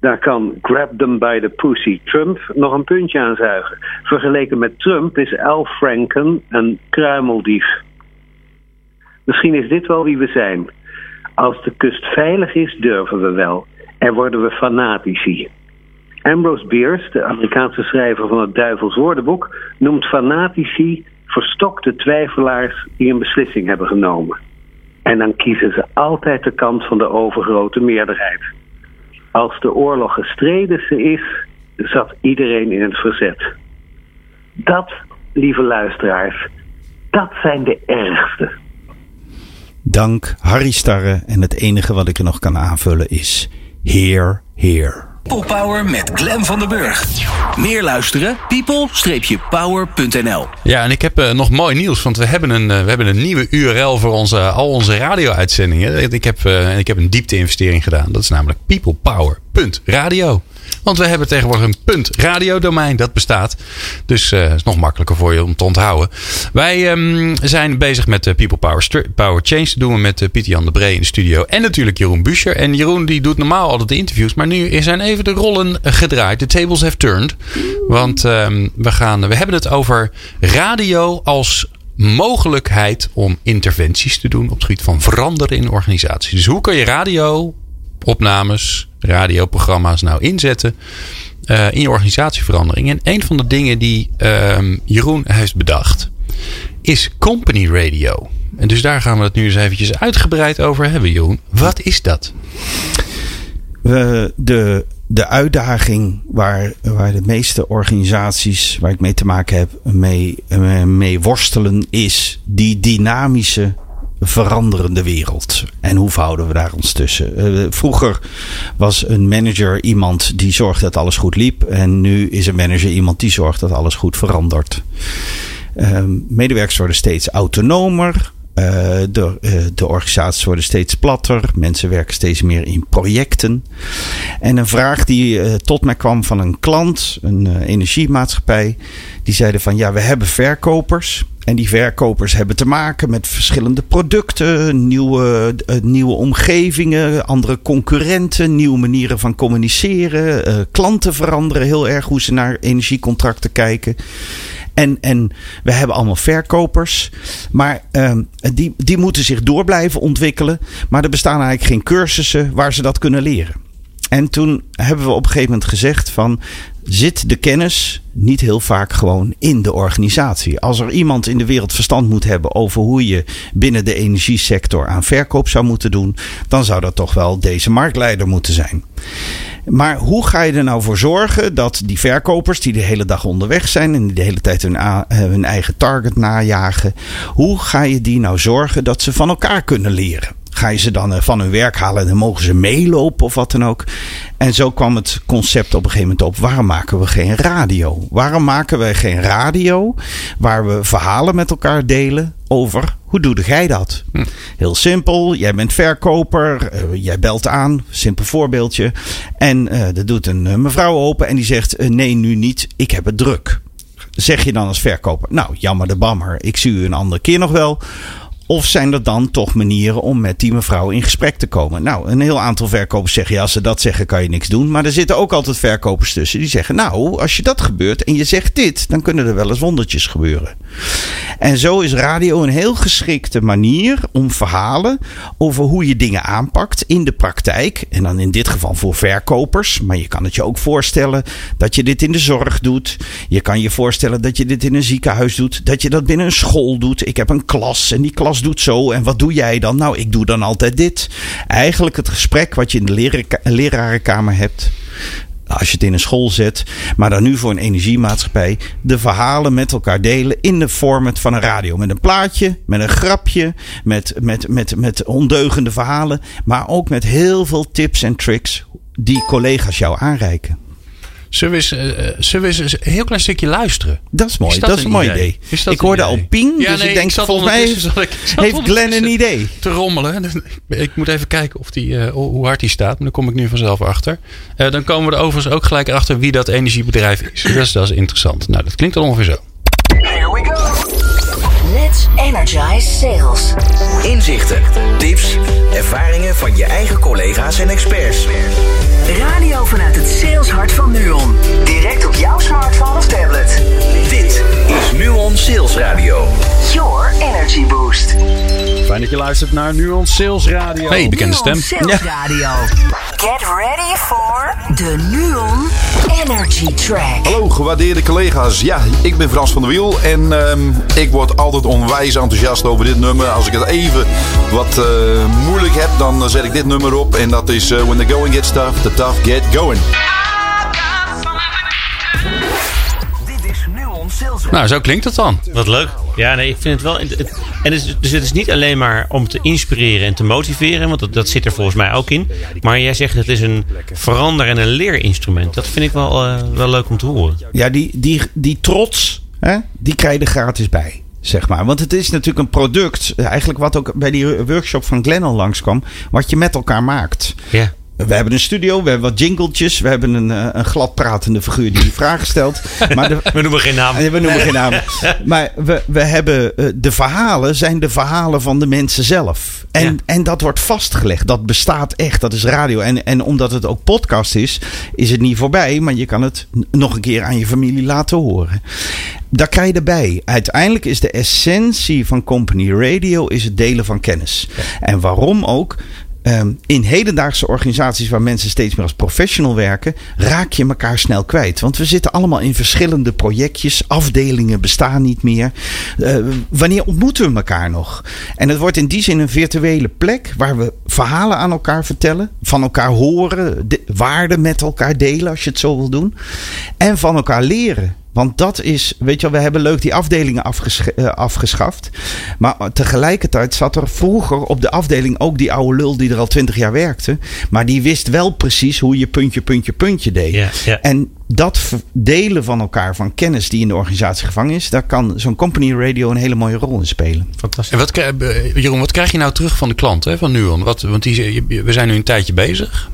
Daar kan Grab Them by the Pussy Trump nog een puntje aan zuigen. Vergeleken met Trump is Al Franken een kruimeldief. Misschien is dit wel wie we zijn. Als de kust veilig is, durven we wel. En worden we fanatici. Ambrose Bierce, de Amerikaanse schrijver van het Duivels Woordenboek, noemt fanatici verstokte twijfelaars die een beslissing hebben genomen. En dan kiezen ze altijd de kant van de overgrote meerderheid. Als de oorlog gestreden is, zat iedereen in het verzet. Dat, lieve luisteraars, dat zijn de ergste. Dank Harry Starre en het enige wat ik er nog kan aanvullen is Heer, Heer. People Power met Glen van den Burg. Meer luisteren? people-power.nl Ja, en ik heb uh, nog mooi nieuws, want we hebben een, uh, we hebben een nieuwe URL voor onze, al onze radio-uitzendingen. Ik heb, uh, ik heb een diepte-investering gedaan. Dat is namelijk peoplepower.radio. Want we hebben tegenwoordig een punt radiodomein dat bestaat. Dus uh, is nog makkelijker voor je om te onthouden. Wij um, zijn bezig met de People Power, Power Change. Dat doen we met uh, Pieter Jan de Bree in de studio. En natuurlijk Jeroen Buscher. En Jeroen die doet normaal altijd de interviews. Maar nu zijn even de rollen gedraaid. De tables have turned. Want um, we, gaan, we hebben het over radio als mogelijkheid om interventies te doen op het gebied van veranderen in organisaties. Dus hoe kan je radio opnames, radioprogramma's nou inzetten uh, in je organisatieverandering. En een van de dingen die uh, Jeroen heeft bedacht is company radio. En dus daar gaan we het nu eens eventjes uitgebreid over hebben, Jeroen. Wat is dat? De, de uitdaging waar, waar de meeste organisaties waar ik mee te maken heb mee, mee worstelen is die dynamische veranderende wereld. En hoe verhouden we daar ons tussen? Uh, vroeger was een manager iemand die zorgde dat alles goed liep. En nu is een manager iemand die zorgt dat alles goed verandert. Uh, medewerkers worden steeds autonomer. Uh, de, uh, de organisaties worden steeds platter. Mensen werken steeds meer in projecten. En een vraag die uh, tot mij kwam van een klant, een energiemaatschappij. Die zeiden van ja, we hebben verkopers. En die verkopers hebben te maken met verschillende producten, nieuwe, nieuwe omgevingen, andere concurrenten, nieuwe manieren van communiceren. Klanten veranderen heel erg hoe ze naar energiecontracten kijken. En, en we hebben allemaal verkopers. Maar uh, die, die moeten zich door blijven ontwikkelen. Maar er bestaan eigenlijk geen cursussen waar ze dat kunnen leren. En toen hebben we op een gegeven moment gezegd van zit de kennis niet heel vaak gewoon in de organisatie. Als er iemand in de wereld verstand moet hebben over hoe je binnen de energiesector aan verkoop zou moeten doen, dan zou dat toch wel deze marktleider moeten zijn. Maar hoe ga je er nou voor zorgen dat die verkopers die de hele dag onderweg zijn en die de hele tijd hun, hun eigen target najagen, hoe ga je die nou zorgen dat ze van elkaar kunnen leren? Ga je ze dan van hun werk halen en dan mogen ze meelopen of wat dan ook. En zo kwam het concept op een gegeven moment op. Waarom maken we geen radio? Waarom maken we geen radio waar we verhalen met elkaar delen over hoe doe jij dat? Hm. Heel simpel. Jij bent verkoper. Uh, jij belt aan. Simpel voorbeeldje. En uh, er doet een uh, mevrouw open en die zegt: Nee, nu niet. Ik heb het druk. Zeg je dan als verkoper: Nou, jammer de bammer. Ik zie u een andere keer nog wel. Of zijn er dan toch manieren om met die mevrouw in gesprek te komen? Nou, een heel aantal verkopers zeggen ja, als ze dat zeggen kan je niks doen. Maar er zitten ook altijd verkopers tussen die zeggen nou, als je dat gebeurt en je zegt dit, dan kunnen er wel eens wondertjes gebeuren. En zo is radio een heel geschikte manier om verhalen over hoe je dingen aanpakt in de praktijk. En dan in dit geval voor verkopers. Maar je kan het je ook voorstellen dat je dit in de zorg doet. Je kan je voorstellen dat je dit in een ziekenhuis doet. Dat je dat binnen een school doet. Ik heb een klas en die klas doet zo. En wat doe jij dan? Nou, ik doe dan altijd dit. Eigenlijk het gesprek wat je in de lerarenkamer hebt als je het in een school zet, maar dan nu voor een energiemaatschappij, de verhalen met elkaar delen in de format van een radio. Met een plaatje, met een grapje, met, met, met, met ondeugende verhalen, maar ook met heel veel tips en tricks die collega's jou aanreiken. Zullen we, eens, uh, zullen we eens een heel klein stukje luisteren? Dat is mooi. Is dat, dat, is een mooi idee. idee. Is dat ik hoorde al ping, ja, dus nee, ik denk ik volgens mij ik, heeft Glenn een idee. Te rommelen. Ik moet even kijken of die, uh, hoe hard die staat. Maar daar kom ik nu vanzelf achter. Uh, dan komen we er overigens ook gelijk achter wie dat energiebedrijf is. Dat is, dat is interessant. Nou, dat klinkt dan ongeveer zo. Let's energize sales. Inzichten, tips, ervaringen van je eigen collega's en experts. Radio vanuit het saleshart van Nuon. Direct op jouw smartphone of tablet. Dit is Nuon Sales Radio. Your energy boost. Fijn dat je luistert naar Nuon Sales Radio. Hey, bekende stem. Sales Radio. Get ready for the Nuon Energy Track. Hallo gewaardeerde collega's. Ja, ik ben Frans van der Wiel en um, ik word altijd onwijs enthousiast over dit nummer. Als ik het even wat uh, moeilijk heb, dan zet ik dit nummer op en dat is uh, When the Going Gets Tough, the Tough Get Going. Nou, zo klinkt het dan. Wat leuk. Ja, nee, ik vind het wel. het- en het is, dus het is niet alleen maar om te inspireren en te motiveren, want dat, dat zit er volgens mij ook in. Maar jij zegt het is een verander- en een leerinstrument. Dat vind ik wel, eh, wel leuk om te horen. Ja, die, die, die trots, hè, die krijg je er gratis bij. Zeg maar. Want het is natuurlijk een product, eigenlijk wat ook bij die workshop van Glenn al langskwam, wat je met elkaar maakt. Ja. We hebben een studio, we hebben wat jingletjes, we hebben een, eh, een glad pratende figuur die vragen stelt. Maar de, We noemen geen naam. Nee, we noemen geen namen. Maar we, we hebben eh, de verhalen zijn de verhalen van de mensen zelf. En, Ja. en dat wordt vastgelegd. Dat bestaat echt. Dat is radio. En, en omdat het ook podcast is, is het niet voorbij. Maar je kan het nog een keer aan je familie laten horen. Daar krijg je erbij. Uiteindelijk is de essentie van Company Radio is het delen van kennis. En waarom ook? Ehm, in hedendaagse organisaties waar mensen steeds meer als professional werken, raak je elkaar snel kwijt. Want we zitten allemaal in verschillende projectjes, afdelingen bestaan niet meer. Eh, wanneer ontmoeten we elkaar nog? En het wordt in die zin een virtuele plek waar we verhalen aan elkaar vertellen, van elkaar horen, de, waarden met elkaar delen als je het zo wil doen, en van elkaar leren. Want dat is, weet je wel, we hebben leuk die afdelingen eh, afgeschaft. Maar tegelijkertijd zat er vroeger op de afdeling ook die oude lul die er al twintig jaar werkte. Maar die wist wel precies hoe je puntje, puntje, puntje deed. Ja, ja. En dat delen van elkaar van kennis die in de organisatie gevangen is, daar kan zo'n company radio een hele mooie rol in spelen. Fantastisch. En wat, krijg- eh, Jeroen, wat krijg je nou terug van de klant hè, van Nuon? Wat, want die, we zijn nu een tijdje bezig.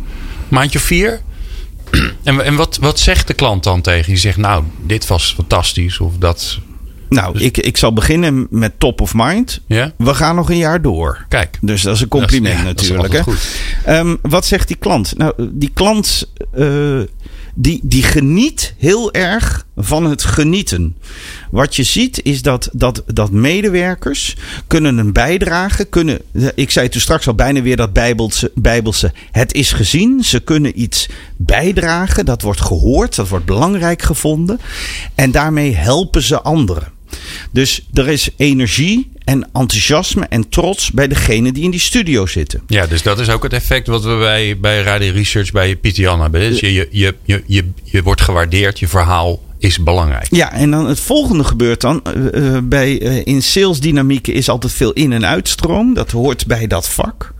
Maandje of vier. En, en wat, wat zegt de klant dan tegen? je? Die zegt, nou, dit was fantastisch. Of dat, Nou, ik, ik zal beginnen met top of mind. ja? We gaan nog een jaar door. Kijk. Dus dat is een compliment is- ja, natuurlijk. hè? Ehm, wat zegt die klant? Nou, die klant eh, die, die geniet heel erg van het genieten. Wat je ziet is dat, dat, dat medewerkers kunnen een bijdrage. Kunnen, ik zei toen straks al bijna weer dat bijbelse, bijbelse. Het is gezien. Ze kunnen iets bijdragen. Dat wordt gehoord. Dat wordt belangrijk gevonden. En daarmee helpen ze anderen. Dus er is energie en enthousiasme en trots bij degene die in die studio zitten. Ja, dus dat is ook het effect wat we bij, bij Radio Research bij Pieter hebben. Dus je, je, je, je, je, je wordt gewaardeerd, je verhaal is belangrijk. Ja, en dan het volgende gebeurt dan. eh, eh, bij, eh, in salesdynamieken is altijd veel in- en uitstroom. Dat hoort bij dat vak.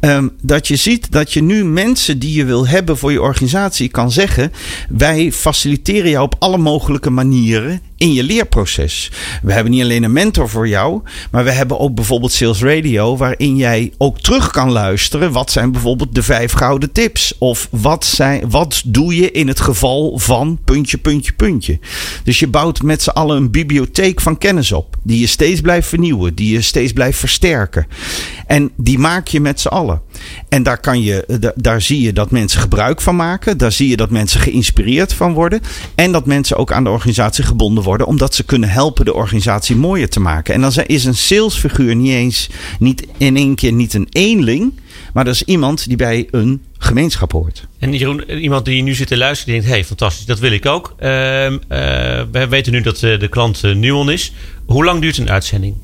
Ehm, dat je ziet dat je nu mensen die je wil hebben voor je organisatie kan zeggen: wij faciliteren jou op alle mogelijke manieren in je leerproces. We hebben niet alleen een mentor voor jou, maar we hebben ook bijvoorbeeld Sales Radio, waarin jij ook terug kan luisteren. Wat zijn bijvoorbeeld de vijf gouden tips? Of wat, zijn, wat doe je in het geval van puntje, puntje, puntje? Dus je bouwt met z'n allen een bibliotheek van kennis op, die je steeds blijft vernieuwen, die je steeds blijft versterken. En die maak je met z'n allen. En daar, kan je, da- daar zie je dat mensen gebruik van maken. Daar zie je dat mensen geïnspireerd van worden. En dat mensen ook aan de organisatie gebonden worden. Omdat ze kunnen helpen de organisatie mooier te maken. En dan is een salesfiguur niet eens niet in één keer niet een eenling. Maar dat is iemand die bij een gemeenschap hoort. En Jeroen, iemand die nu zit te luisteren, die denkt: hey, fantastisch, dat wil ik ook. Ehm, eh, we weten nu dat eh, de klant eh, Nuon is. Hoe lang duurt een uitzending?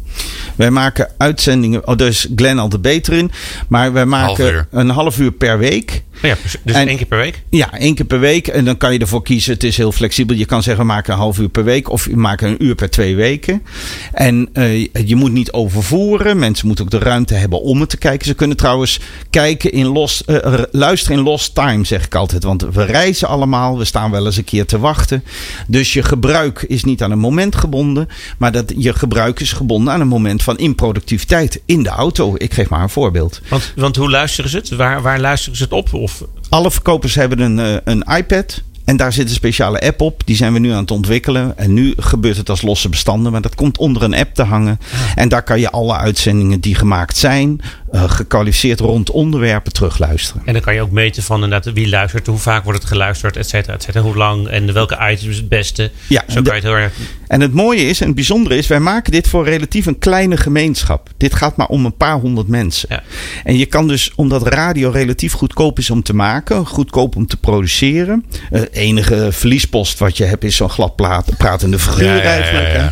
Wij maken uitzendingen. Oh, daar is Glenn al de beter in. Maar wij maken Half een half uur per week. Oh ja, dus dus En- één keer per week? Ja, één keer per week. En dan kan je ervoor kiezen. Het is heel flexibel. Je kan zeggen, we maken een half uur per week. Of we maken een uur per twee weken. En eh, je moet niet overvoeren. Mensen moeten ook de ruimte hebben om het te kijken. Ze kunnen trouwens kijken in los, eh, luisteren in lost time, zeg ik altijd. Want we reizen allemaal. We staan wel eens een keer te wachten. Dus je gebruik is niet aan een moment gebonden. Maar dat je gebruik is gebonden aan een moment van improductiviteit in de auto. Ik geef maar een voorbeeld. Want, want hoe luisteren ze het? Waar, waar luisteren ze het op? Of, Alle verkopers hebben een, eh, een iPad. En daar zit een speciale app op. Die zijn we nu aan het ontwikkelen. En nu gebeurt het als losse bestanden. Maar dat komt onder een app te hangen. En daar kan je alle uitzendingen die gemaakt zijn. Eh, gekwalificeerd rond onderwerpen terugluisteren. en dan kan je ook meten van inderdaad wie luistert, hoe vaak wordt het geluisterd, et cetera, et cetera. Hoe lang en welke items het beste. Ja, Zo kan je het heel erg. En het mooie is en het bijzondere is, wij maken dit voor relatief een kleine gemeenschap. Dit gaat maar om een paar honderd mensen. Ja. En je kan dus, omdat radio relatief goedkoop is om te maken, goedkoop om te produceren. eh, enige verliespost wat je hebt is zo'n glad plaat- pratende figuur Ja, ja, ja, eigenlijk. ja. hè.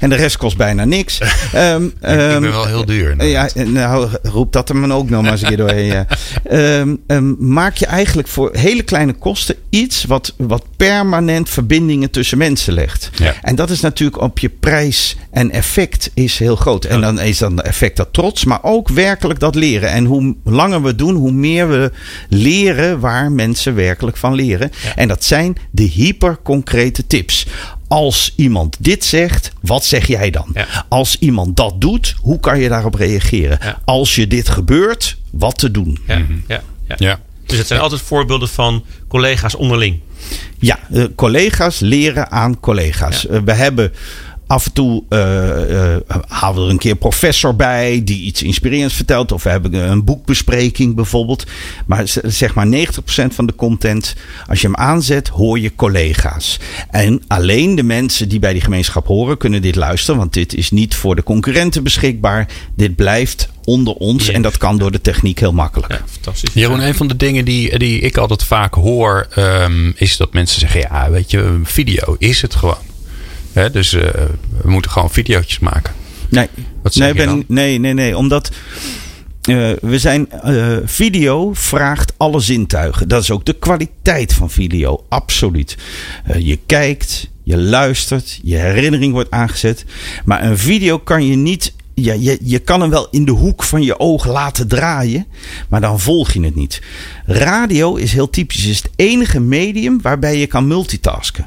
En de rest kost bijna niks. Ehm, ik ehm, ben wel heel duur. ja, nou, roep dat er maar ook nog maar eens een keer doorheen. Ja. Ehm, ehm, maak je eigenlijk voor hele kleine kosten iets wat, wat permanent verbindingen tussen mensen legt. Ja. En dat is natuurlijk op je prijs en effect is heel groot. En dan is dan effect dat trots, maar ook werkelijk dat leren. En hoe langer we doen, hoe meer we leren waar mensen werkelijk van leren. En dat zijn de hyperconcrete tips. Als iemand dit zegt, wat zeg jij dan? Ja. Als iemand dat doet, hoe kan je daarop reageren? Ja. Als je dit gebeurt, wat te doen? Ja, ja, ja. Ja. Dus het zijn altijd voorbeelden van collega's onderling. Ja, eh, collega's leren aan collega's. Eh, we hebben af en toe eh, eh, halen we er een keer een professor bij die iets inspirerends vertelt. Of we hebben een boekbespreking bijvoorbeeld. Maar zeg maar 90% van de content, als je hem aanzet, hoor je collega's. En alleen de mensen die bij die gemeenschap horen kunnen dit luisteren. Want dit is niet voor de concurrenten beschikbaar. Dit blijft onder ons. Ja. En dat kan door de techniek heel makkelijk. Ja, fantastisch. Jeroen, een van de dingen die, die ik altijd vaak hoor, ehm, is dat mensen zeggen: ja, weet je, video is het gewoon. Hè, dus eh, we moeten gewoon videootjes maken. Nee, Wat nee, nee, nee, nee. Omdat eh, we zijn. eh, video vraagt alle zintuigen. Dat is ook de kwaliteit van video. Absoluut. Je kijkt, je luistert, je herinnering wordt aangezet. Maar een video kan je niet. Ja, je, je kan hem wel in de hoek van je oog laten draaien, maar dan volg je het niet. Radio is heel typisch. Is het enige medium waarbij je kan multitasken.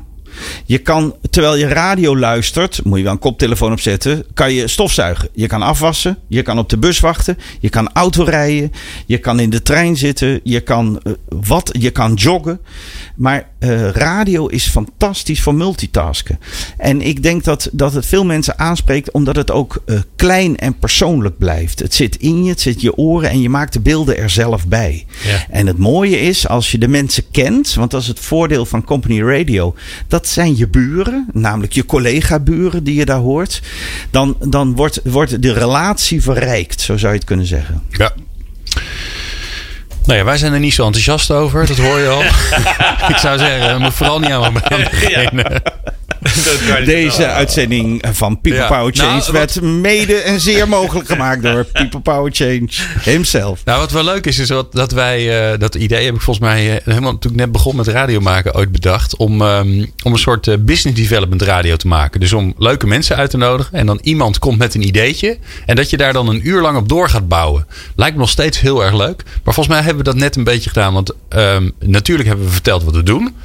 Je kan, terwijl je radio luistert, moet je wel een koptelefoon opzetten, kan je stofzuigen. Je kan afwassen, je kan op de bus wachten, je kan autorijden, je kan in de trein zitten, je kan, eh, wat, je kan joggen. Maar eh, radio is fantastisch voor multitasken. En ik denk dat, dat het veel mensen aanspreekt omdat het ook eh, klein en persoonlijk blijft. Het zit in je, het zit in je oren en je maakt de beelden er zelf bij. Ja. En het mooie is, als je de mensen kent, want dat is het voordeel van Company Radio, dat zijn je buren, namelijk je collega-buren die je daar hoort, dan, dan wordt, wordt de relatie verrijkt, zo zou je het kunnen zeggen. Ja. Nou ja, wij zijn er niet zo enthousiast over, dat hoor je al. ik zou zeggen, we moeten vooral niet aan beginnen. Deze uitzending van People Ja. Power Change Nou, wat- werd mede en zeer mogelijk gemaakt door People Power Change himself. Nou, wat wel leuk is, is wat, dat wij, eh, dat idee heb ik volgens mij eh, helemaal toen ik net begon met radio maken ooit bedacht. Om, ehm, om een soort eh, business development radio te maken. Dus om leuke mensen uit te nodigen. En dan iemand komt met een ideetje. En dat je daar dan een uur lang op door gaat bouwen. Lijkt me nog steeds heel erg leuk. Maar volgens mij hebben we dat net een beetje gedaan. Want ehm, natuurlijk hebben we verteld wat we doen.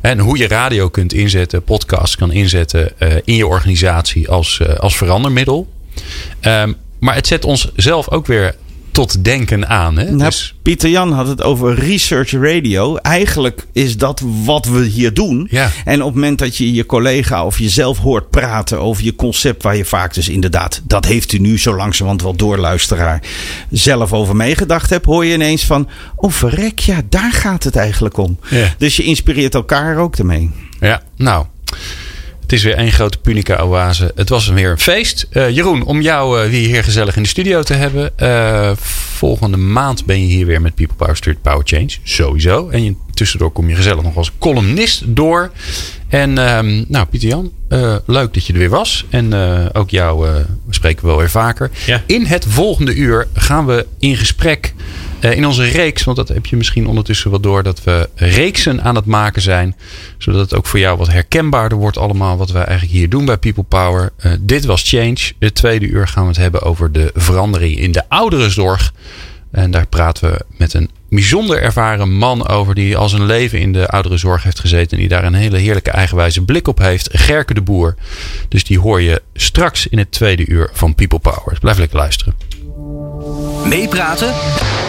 En hoe je radio kunt inzetten, podcasts kan inzetten eh, in je organisatie als, eh, als verandermiddel. Ehm, maar het zet ons zelf ook weer tot denken aan. Hè? Nou, Dus, Pieter Jan had het over research radio. Eigenlijk is dat wat we hier doen. Ja. En op het moment dat je je collega of jezelf hoort praten over je concept, waar je vaak dus inderdaad, dat heeft u nu zo langzamerhand wel door, luisteraar, zelf over meegedacht hebt, hoor je ineens van: oh verrek, ja, daar gaat het eigenlijk om. Ja. Dus je inspireert elkaar ook ermee. ja, nou. Het is weer één grote Punica-oase. Het was weer een feest. Eh, Jeroen, om jou eh, weer hier gezellig in de studio te hebben. Eh, volgende maand ben je hier weer met People Power Stuurt Power Change. Sowieso. En je, tussendoor kom je gezellig nog als columnist door. En ehm, nou, Pieter Jan, leuk dat je er weer was. En ook jou spreken we wel weer vaker. Ja. In het volgende uur gaan we in gesprek in onze reeks. Want dat heb je misschien ondertussen wel door. Dat we reeksen aan het maken zijn. Zodat het ook voor jou wat herkenbaarder wordt allemaal. Wat we eigenlijk hier doen bij People Power. Eh, dit was Change. Het tweede uur gaan we het hebben over de verandering in de ouderenzorg. En daar praten we met een bijzonder ervaren man over. Die al zijn leven in de ouderenzorg heeft gezeten. En die daar een hele heerlijke eigenwijze blik op heeft. Gerke de Boer. Dus die hoor je straks in het tweede uur van People Power. Blijf lekker luisteren. Meepraten